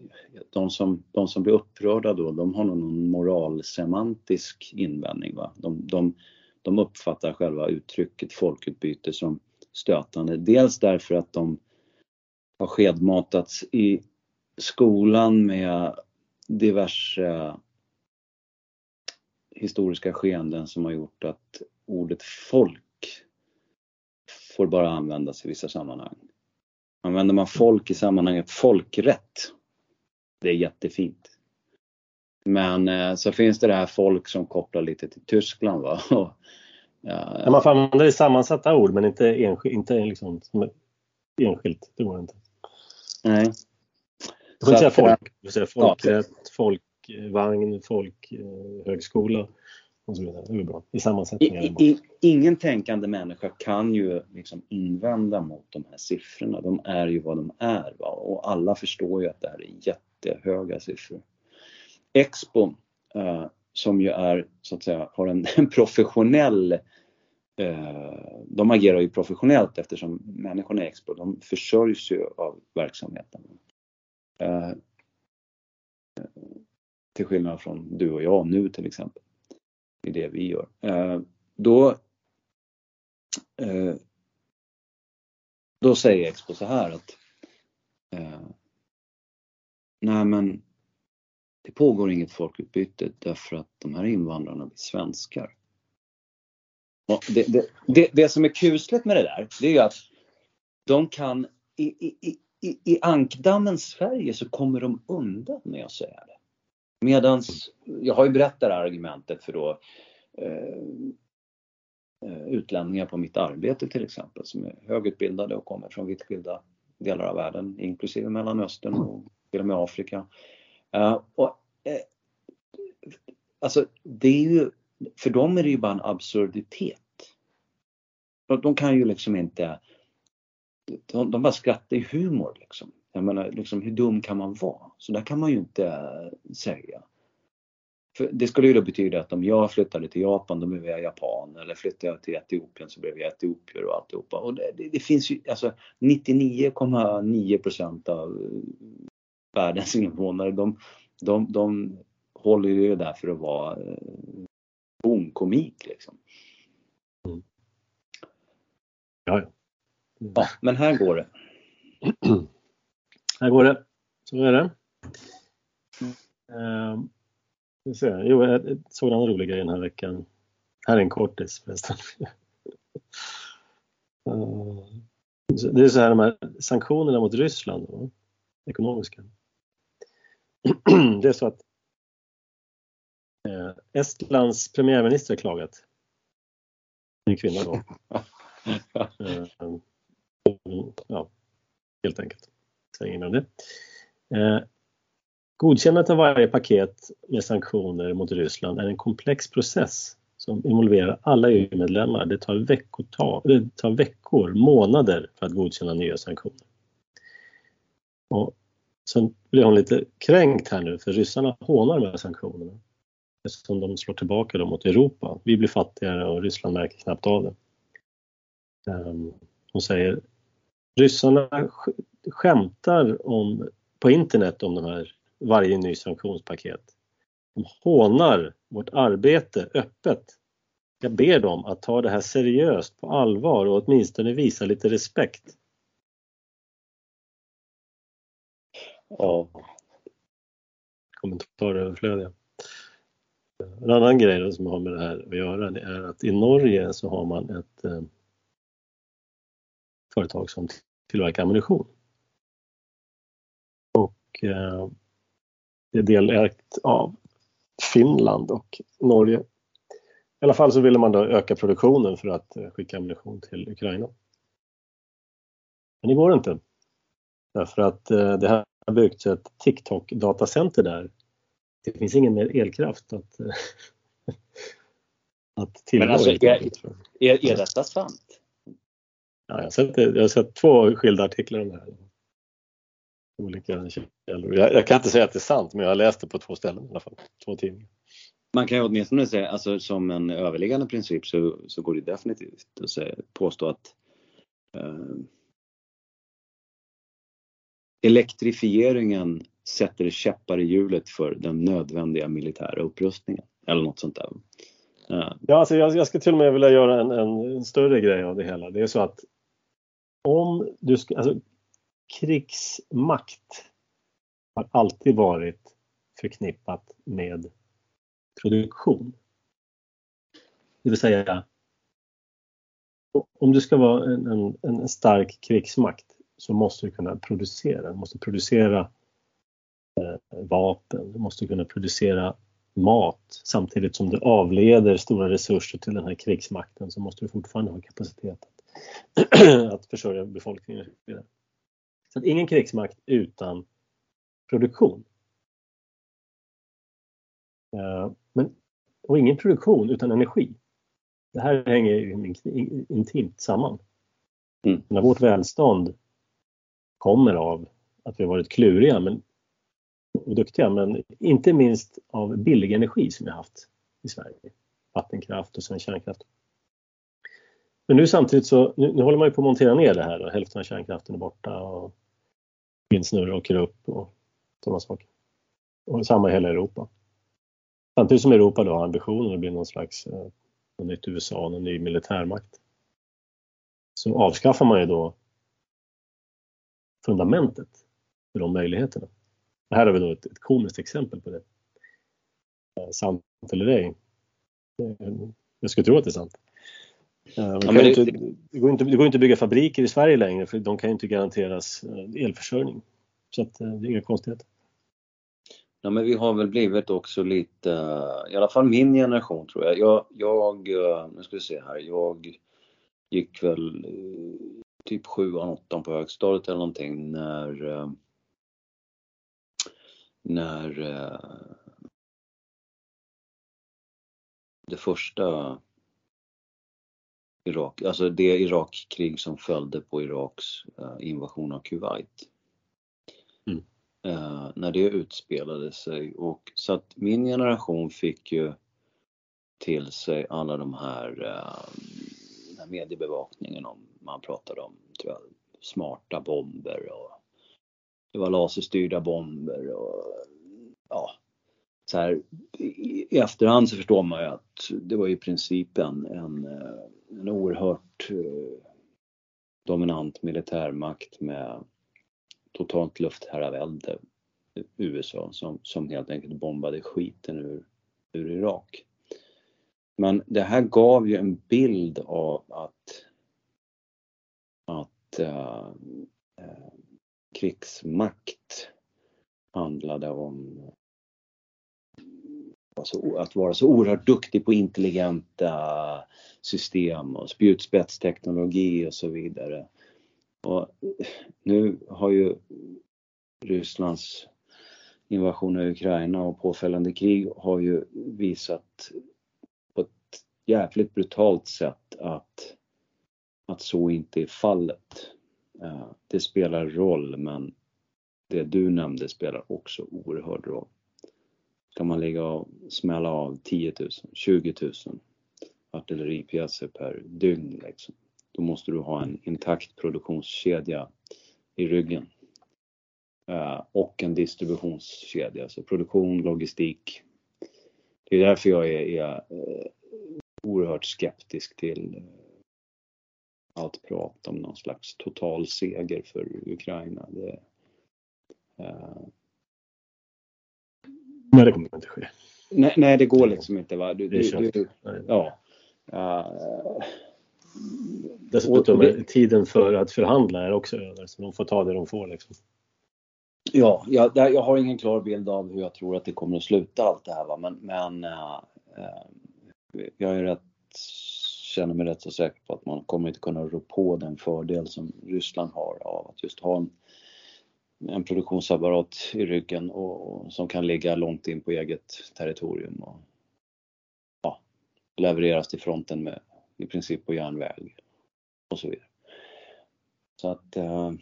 de, som, de som blir upprörda då de har någon moralsemantisk invändning. Va? De, de, de uppfattar själva uttrycket folkutbyte som stötande. Dels därför att de har skedmatats i skolan med diverse historiska skeenden som har gjort att ordet folk får bara användas i vissa sammanhang. Använder man folk i sammanhanget folkrätt, det är jättefint. Men eh, så finns det det här folk som kopplar lite till Tyskland. Va? *laughs* ja, ja, man får använda det i sammansatta ord men inte, enskilt, inte liksom enskilt. Det går inte. Nej. Du får säga folk. Du får säga folkrätt, ja. folkvagn, folkhögskola och så vidare. Det är bra. I sammansättningar. I, i, ingen tänkande människa kan ju liksom invända mot de här siffrorna. De är ju vad de är va? och alla förstår ju att det här är jättehöga siffror. Expo eh, som ju är så att säga har en, en *laughs* professionell eh, de agerar ju professionellt eftersom människorna i Expo de försörjs ju av verksamheten. Eh, till skillnad från du och jag nu till exempel i det vi gör. Eh, då, eh, då säger Expo så här att eh, nej men det pågår inget folkutbyte därför att de här invandrarna blir svenskar. Det, det, det, det, som är kusligt med det där, det är ju att de kan i, i, i, i ankdammens Sverige så kommer de undan med att säga det. Medans, jag har ju berättat det här argumentet för då eh, eh, utlänningar på mitt arbete till exempel som är högutbildade och kommer från vitt skilda delar av världen inklusive Mellanöstern och till och med Afrika. Uh, och, eh, alltså det är ju, för dem är det ju bara en absurditet. De kan ju liksom inte, de, de bara skrattar i humor liksom. Jag menar, liksom, hur dum kan man vara? Så där kan man ju inte säga. För det skulle ju då betyda att om jag flyttade till Japan då blev jag japan eller flyttade jag till Etiopien så blev jag etiopier och alltihopa. Och det, det, det finns ju alltså 99,9 procent av världens invånare de, de, de håller ju där för att vara eh, bonkomik liksom. Mm. Ja, ja ja, men här går det. *clears throat* Här går det. Så är det. Um, jo, jag såg en rolig grej den här veckan. Här är en kortis förresten. uh, *laughs* det är så här de här sanktionerna mot Ryssland, då, ekonomiska. *clears throat* det är så att uh, Estlands premiärminister har klagat. En kvinna då. *laughs* ja, helt enkelt säger innan det. Eh, godkännandet av varje paket med sanktioner mot Ryssland är en komplex process som involverar alla EU-medlemmar. Det tar, det tar veckor, månader för att godkänna nya sanktioner. Och sen blir hon lite kränkt här nu för ryssarna hånar de här sanktionerna eftersom de slår tillbaka dem mot Europa. Vi blir fattigare och Ryssland märker knappt av det. Ehm, hon säger ryssarna skämtar om, på internet om de här, varje ny sanktionspaket. De hånar vårt arbete öppet. Jag ber dem att ta det här seriöst på allvar och åtminstone visa lite respekt. Ja. Kommentarer överflödiga. En annan grej som har med det här att göra är att i Norge så har man ett eh, företag som tillverkar ammunition. Och eh, det är delägt av Finland och Norge. I alla fall så ville man då öka produktionen för att eh, skicka ammunition till Ukraina. Men det går inte. Därför att eh, det här har byggts ett TikTok datacenter där. Det finns ingen mer elkraft att, *laughs* att tillgå. Men alltså, är, är, är detta sant? Ja, jag, har sett, jag har sett två skilda artiklar om det här. Olika källor. Jag, jag, kan inte säga att det är sant, men jag har läst det på två ställen i alla fall. Två tidningar. Man kan ju åtminstone säga, alltså som en överliggande princip så, så går det definitivt att säga, påstå att eh, elektrifieringen sätter käppar i hjulet för den nödvändiga militära upprustningen. Eller något sånt där. Ja, alltså jag, jag ska till och med vilja göra en, en, en, större grej av det hela. Det är så att om du ska, alltså krigsmakt har alltid varit förknippat med produktion. Det vill säga, om du ska vara en, en, en stark krigsmakt så måste du kunna producera. Du måste producera eh, vapen, du måste kunna producera mat samtidigt som du avleder stora resurser till den här krigsmakten så måste du fortfarande ha kapacitet *clears throat* att, försörja befolkningen. Så att ingen krigsmakt utan produktion. Eh, men, och ingen produktion utan energi. Det här hänger intimt samman. Mm. När vårt välstånd kommer av att vi har varit kluriga men, och duktiga, men inte minst av billig energi som vi har haft i Sverige. Vattenkraft och sen kärnkraft. Men nu samtidigt så, nu, nu håller man ju på att montera ner det här och hälften av kärnkraften är borta och vindsnurror åker upp och sådana saker. Och samma i hela Europa. Samtidigt som Europa då har ambitionen att bli någon slags eh, något nytt USA, någon ny militärmakt. Så avskaffar man ju då fundamentet för de möjligheterna. här har vi då ett, ett komiskt exempel på det. Eh, sant eller ej? Eh, jag skulle tro att det är sant. Eh, ja, det, inte, det, går inte, det går inte att bygga fabriker i Sverige längre för de kan inte garanteras eh, elförsörjning. Så att, det är inga konstigheter. Ja, men vi har väl blivit också lite, i alla fall min generation tror jag. Jag, jag nu ska vi se här, jag gick väl typ sjuan, åttan på högstadiet eller någonting när eh, när eh, det första Irak, alltså det Irakkrig som följde på Iraks eh, invasion av Kuwait. Mm. När det utspelade sig och så att min generation fick ju till sig alla de här här mediebevakningen om, man pratade om jag, smarta bomber och det var laserstyrda bomber och ja, så här, i, efterhand så förstår man ju att det var i princip en, en, eh, en oerhört eh, dominant militärmakt med totalt luftherravälde, USA, som, som helt enkelt bombade skiten ur, ur Irak. Men det här gav ju en bild av att, att äh, äh, krigsmakt handlade om alltså, att vara så oerhört duktig på intelligenta system och spjutspetsteknologi och så vidare. Och nu har ju Rysslands invasion av Ukraina och påföljande krig har ju visat på ett jävligt brutalt sätt att, att så inte är fallet. Eh, det spelar roll men det du nämnde spelar också oerhörd roll. Kan man ligga och smälla av 10 000, 20 000 artilleripjäser per dygn liksom, då måste du ha en intakt produktionskedja i ryggen. Eh, och en distributionskedja, så produktion, logistik. Det är därför jag är, är eh, oerhört skeptisk till eh, allt prat om någon slags total seger för Ukraina. Det. Nej, det kommer inte ske. Nej, nej det går liksom inte. Va? Du, du, du, ja. Uh... Dessutom är tiden för att förhandla är också över, så de får ta det de får. Liksom. Ja, jag, jag har ingen klar bild av hur jag tror att det kommer att sluta allt det här. Va? Men, men uh, uh, jag är rätt, känner mig rätt så säker på att man kommer inte kunna rå på den fördel som Ryssland har av att just ha en, en produktionsapparat i ryggen och, och, som kan ligga långt in på eget territorium och ja, levereras till fronten med i princip på järnväg och så vidare. Så att äh,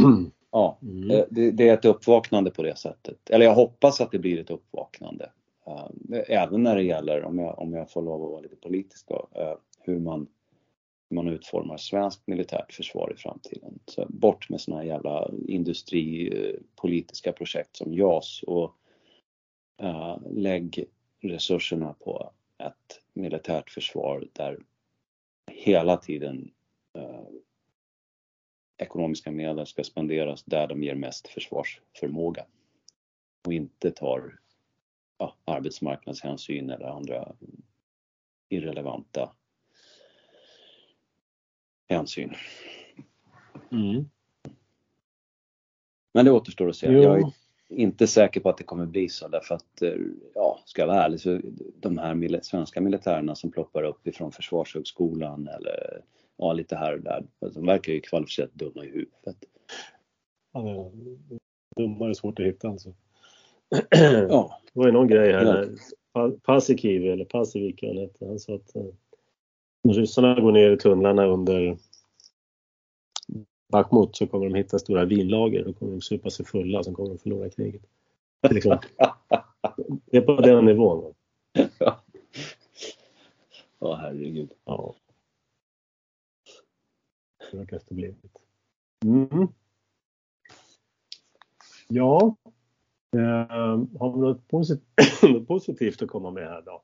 *clears throat* ja, mm. det, det, är ett uppvaknande på det sättet. Eller jag hoppas att det blir ett uppvaknande. Eh, även när det gäller, om jag, om jag får lov att vara lite politisk då, eh, hur man man utformar svenskt militärt försvar i framtiden. Så bort med såna här jävla industripolitiska projekt som JAS och äh, lägg resurserna på ett militärt försvar där hela tiden äh, ekonomiska medel ska spenderas där de ger mest försvarsförmåga och inte tar ja, arbetsmarknadshänsyn eller andra irrelevanta hänsyn. Mm. Men det återstår att se. Jo. Jag är inte säker på att det kommer bli så därför att, eh, ja, ska jag vara ärlig så de här svenska militärerna som ploppar upp ifrån Försvarshögskolan eller ja, lite här och där, de verkar ju kvalificerat dumma i huvudet. Ja, dumma är svårt att hitta alltså. ja. *clears throat* Det var ju någon grej här, Paasikivi eller Paasikivi han hette, han sa att eh, ryssarna går ner i tunnlarna under Bachmut så kommer de hitta stora vinlager. Då kommer de supa sig fulla och sen kommer de förlora kriget. Det är, liksom, det är på den nivån. Ja, oh, herregud. Ja. Det verkar det blivit. Mm. Ja. Eh, har vi något positivt, positivt att komma med här då?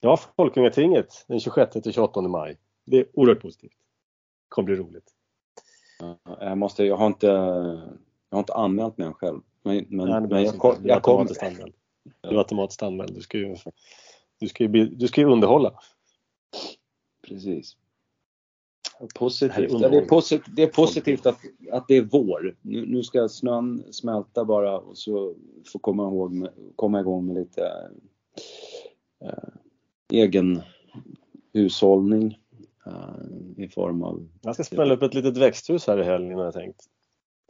Ja, Folkungatinget den 26 till 28 maj. Det är oerhört positivt. Det kommer bli roligt. Jag, måste, jag, har inte, jag har inte anmält mig själv. Men, men, Nej, men jag, jag, jag kommer. Du är automatiskt anmäld. Du ska ju, du ska ju, du ska ju underhålla. Precis. Positivt. Det, är positivt, det är positivt att, att det är vår. Nu, nu ska snön smälta bara och så få komma, ihåg, komma igång med lite eh, egen hushållning uh, i form av... Jag ska spela upp ett litet växthus här i helgen har jag tänkt.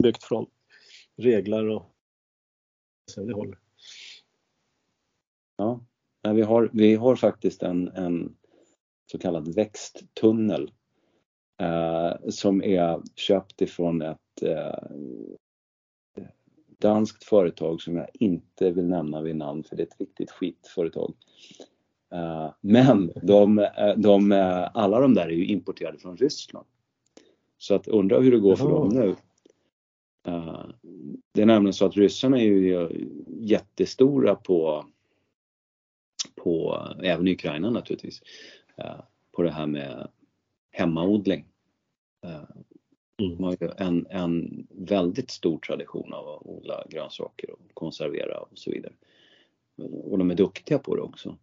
Byggt från reglar och håller. Ja, vi har, vi har faktiskt en, en så kallad växttunnel uh, som är köpt ifrån ett uh, danskt företag som jag inte vill nämna vid namn för det är ett riktigt skitföretag. Eh, men de, eh, de, eh, alla de där är ju importerade från Ryssland. Så att undra hur det går för dem nu. Det är nämligen så att ryssarna är ju jättestora på, på även i Ukraina naturligtvis, på det här med hemmaodling. De har ju en, en väldigt stor tradition av att odla grönsaker och konservera och så vidare. Och de är duktiga på det också.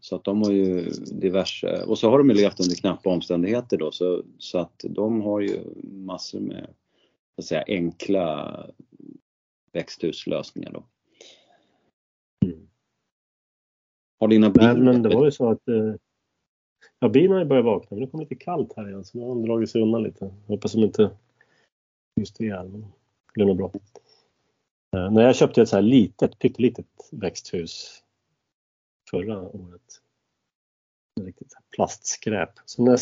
Så att de har ju diverse, och så har de ju levt under knappa omständigheter då så, så att de har ju massor med så att säga, enkla växthuslösningar då. Mm. Har dina bin... Men, men det var ju så att eh, ja, bin har ju börjat vakna men det kom lite kallt här igen så nu har de dragit sig undan lite. Jag hoppas de inte just det men det blir nog bra. Eh, när jag köpte ett så här litet, pyttelitet växthus förra året. Riktigt plastskräp. Så när jag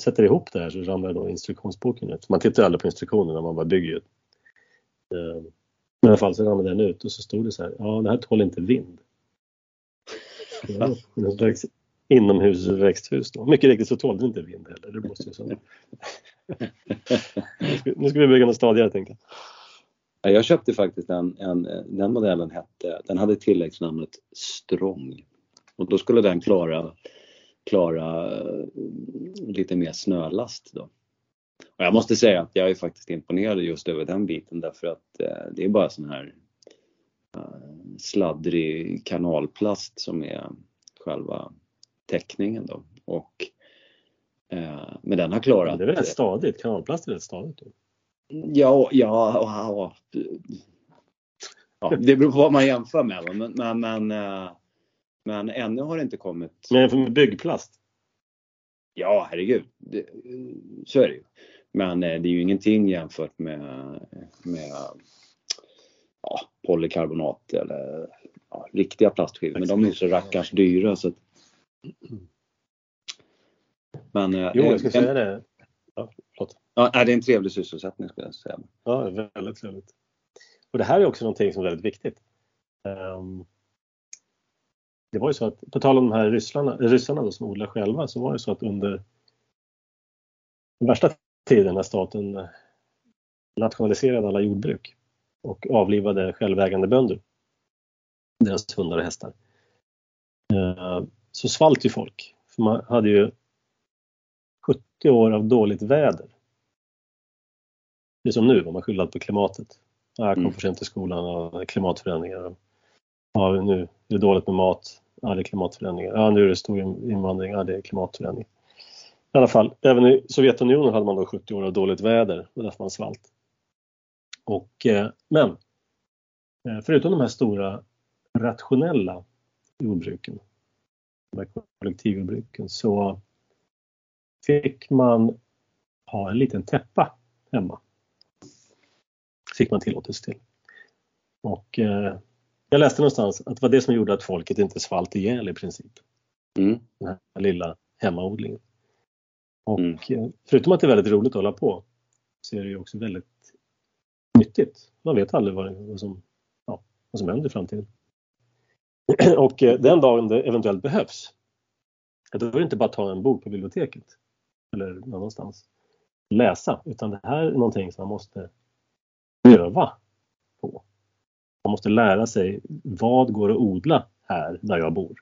sätter ihop det här så ramlar då instruktionsboken ut. Man tittar aldrig på instruktionerna man bara bygger. Eh, men i alla fall så ramlade den ut och så stod det så här, ja det här tål inte vind. Ja, en slags inomhusväxthus då. Mycket riktigt så tålde det inte vind heller, det blåste ju sönder. nu ska vi bygga något stadigare tänkte jag. Jag köpte faktiskt en, en, den modellen hette, den hade tilläggsnamnet Strong. Och då skulle den klara, klara eh, lite mer snölast då. Och jag måste säga att jag är faktiskt imponerad just över den biten därför att eh, det är bara sån här uh, sladdrig kanalplast som är själva täckningen då. Och, men den har klarat... Det är väl rätt stadigt? Kanalplast är rätt stadigt? Då. Ja, ja, ja, ja. Det beror på vad man jämför med. Men, men, men men ännu har det inte kommit. Men för byggplast? Ja, herregud. Det, så är det ju. Men eh, det är ju ingenting jämfört med, med ja, polykarbonat eller ja, riktiga plastskivor. Men de är ju så rackars dyra så att... Men, eh, jo, jag ska en, säga det. Ja, förlåt. Ja, det är en trevlig sysselsättning skulle jag säga. Ja, väldigt trevligt. Och det här är också någonting som är väldigt viktigt. Um, det var ju så att, på tal om de här ryssarna, ryssarna då, som odlar själva, så var det så att under den värsta tiden när staten nationaliserade alla jordbruk och avlivade självägande bönder, deras hundar och hästar, eh, så svalt ju folk. För man hade ju 70 år av dåligt väder. Det är som nu, om man skyller på klimatet. Jag kom mm. för sent till skolan och klimatförändringar. Ja, nu är det dåligt med mat. Ja, det är klimatförändringar. Ja, nu är det stor invandring. Ja, det är klimatförändring. I alla fall, även i Sovjetunionen hade man då 70 år av dåligt väder. Det var därför man svalt. Och, eh, men eh, förutom de här stora rationella jordbruken, de här kollektivjordbruken, så fick man ha en liten täppa hemma. Fick man tillåtelse till. Och eh, jag läste någonstans att det var det som gjorde att folket inte svalt ihjäl i princip. Mm. Den här lilla hemmaodlingen. Och mm. Eh, förutom att det är väldigt roligt att hålla på så är det ju också väldigt nyttigt. Man vet aldrig vad, vad, som, ja, vad som händer i framtiden. *clears throat* Och eh, den dagen det eventuellt behövs, då är det inte bara att ta en bok på biblioteket eller någonstans läsa, utan det här är någonting som man måste öva på. Man måste lära sig vad går att odla här där jag bor.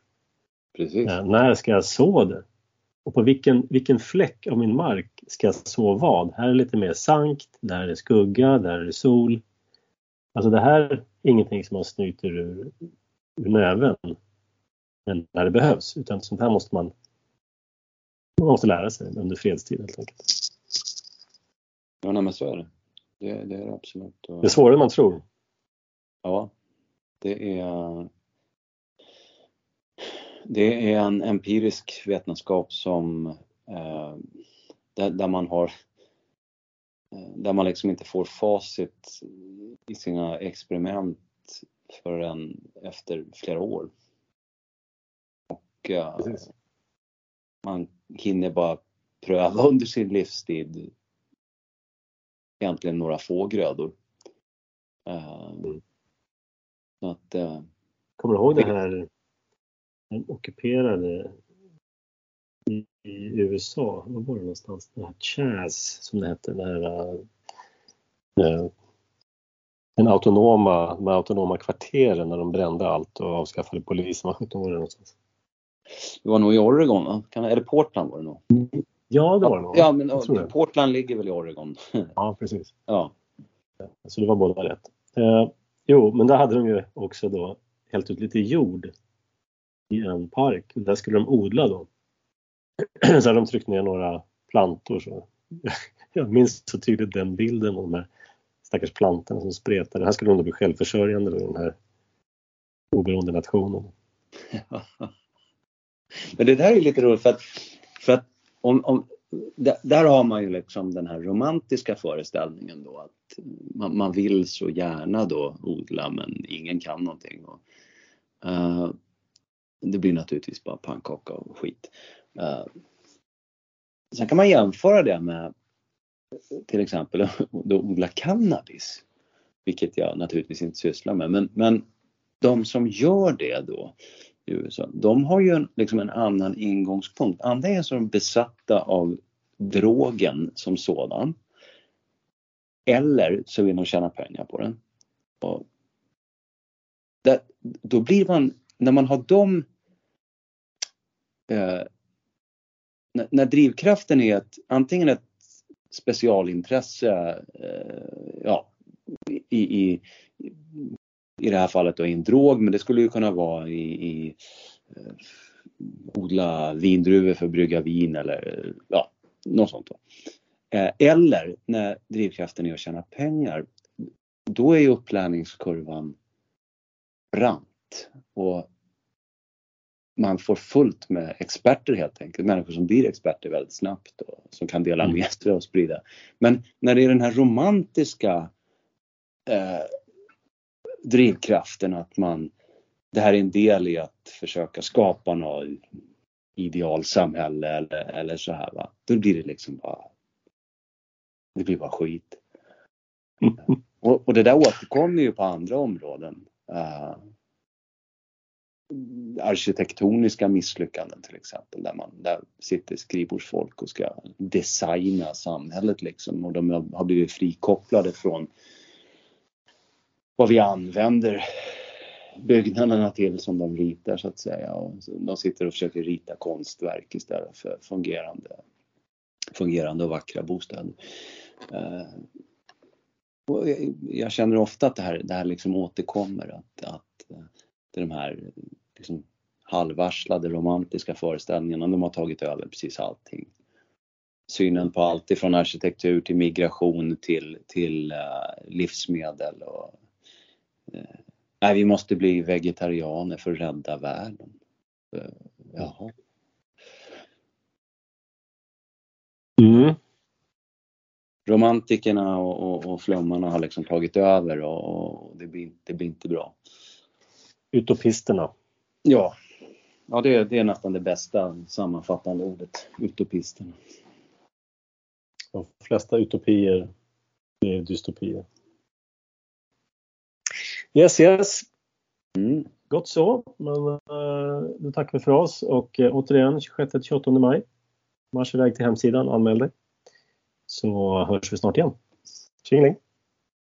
Precis. Eh, när ska jag så det? Och på vilken, vilken fläck av min mark ska jag så vad? Här är lite mer sankt, där är det skugga, där är sol. Alltså det här är ingenting som man snyter ur, ur näven när det behövs, utan sånt här måste man, man måste lära sig under fredstid helt enkelt. Ja, nej, men så är det. Det, det är det absolut. Det är svårare än man tror. Ja, det är det är en empirisk vetenskap som eh, där, där, man har eh, där man liksom inte får facit i sina experiment förrän efter flera år. Och eh, man hinner bara pröva *laughs* under sin livstid egentligen några få grödor. Eh, mm. Så att, eh, Kommer du ihåg det här de ockuperade i, i USA, var var det någonstans? Det här Chaz som det hette, det här äh, den autonoma, med autonoma kvarteren när de brände allt och avskaffade polisen. Var 17 var det någonstans? Det var nog i Oregon, va? Kan, eller Portland var det nog. Ja, det var det nog. Ja, men Portland ligger väl i Oregon? *laughs* Ja, precis. Ja. Så det var båda rätt. Eh, jo, men där hade de ju också då hällt ut lite jord i en park. Där skulle de odla då. *clears throat* Så hade de tryckt ner några plantor. Så. *laughs* Jag minns så tydligt den bilden av de här stackars plantorna som spretade. Här skulle de då bli självförsörjande då, i den här oberoende nationen. *laughs* Men det där är lite roligt för att, för att om, om, där har man ju liksom den här romantiska föreställningen då att man, man vill så gärna då odla men ingen kan någonting. Och, uh, det blir naturligtvis bara pannkaka och skit. Uh, sen kan man jämföra det med till exempel att odla cannabis. Vilket jag naturligtvis inte sysslar med. Men, men de som gör det då i USA, de har ju en, liksom en annan ingångspunkt. Antingen så är de besatta av drogen som sådan. Eller så vill de tjäna pengar på den. Och där, då blir man, när man har de eh, när, när, drivkraften är ett, antingen ett specialintresse, eh, ja, i, i, i det här fallet då i en drog, men det skulle ju kunna vara i, i eh, odla vindruvor för att brygga vin eller ja, något sånt. Då. Eh, eller när drivkraften är att tjäna pengar, då är ju upplärningskurvan brant. Och man får fullt med experter helt enkelt. Människor som blir experter väldigt snabbt och som kan dela mm. med sig och sprida. Men när det är den här romantiska eh, drivkraften att man, det här är en del i att försöka skapa något idealsamhälle eller, eller så här va. Då blir det liksom bara, det blir bara skit. *laughs* Och, och, det där återkommer ju på andra områden. Uh, arkitektoniska misslyckanden till exempel. Där, man, där sitter skrivbordsfolk och ska designa samhället liksom och de har blivit frikopplade från vad vi använder byggnaderna till som de ritar så att säga. Och de sitter och försöker rita konstverk istället för fungerande, fungerande och vackra bostäder. Eh, och jag känner ofta att det här, det här liksom återkommer. Att, att det är de här liksom halvvarslade romantiska föreställningarna, de har tagit över precis allting. Synen på allt ifrån arkitektur till migration till, till eh, livsmedel och nej, vi måste bli vegetarianer för att rädda världen. Uh, jaha. Mm. Romantikerna och, och, och flummarna har liksom tagit över och, och det, blir, det blir inte bra. Utopisterna. Ja, ja det, det är nästan det bästa sammanfattande ordet, utopisterna. De flesta utopier är dystopier. Yes, yes. Mm. Gott så, men eh, uh, då tackar vi för oss och uh, återigen 26-28 maj. Marsch iväg till hemsidan, anmäl dig. Så hörs vi snart igen. Tjingeling!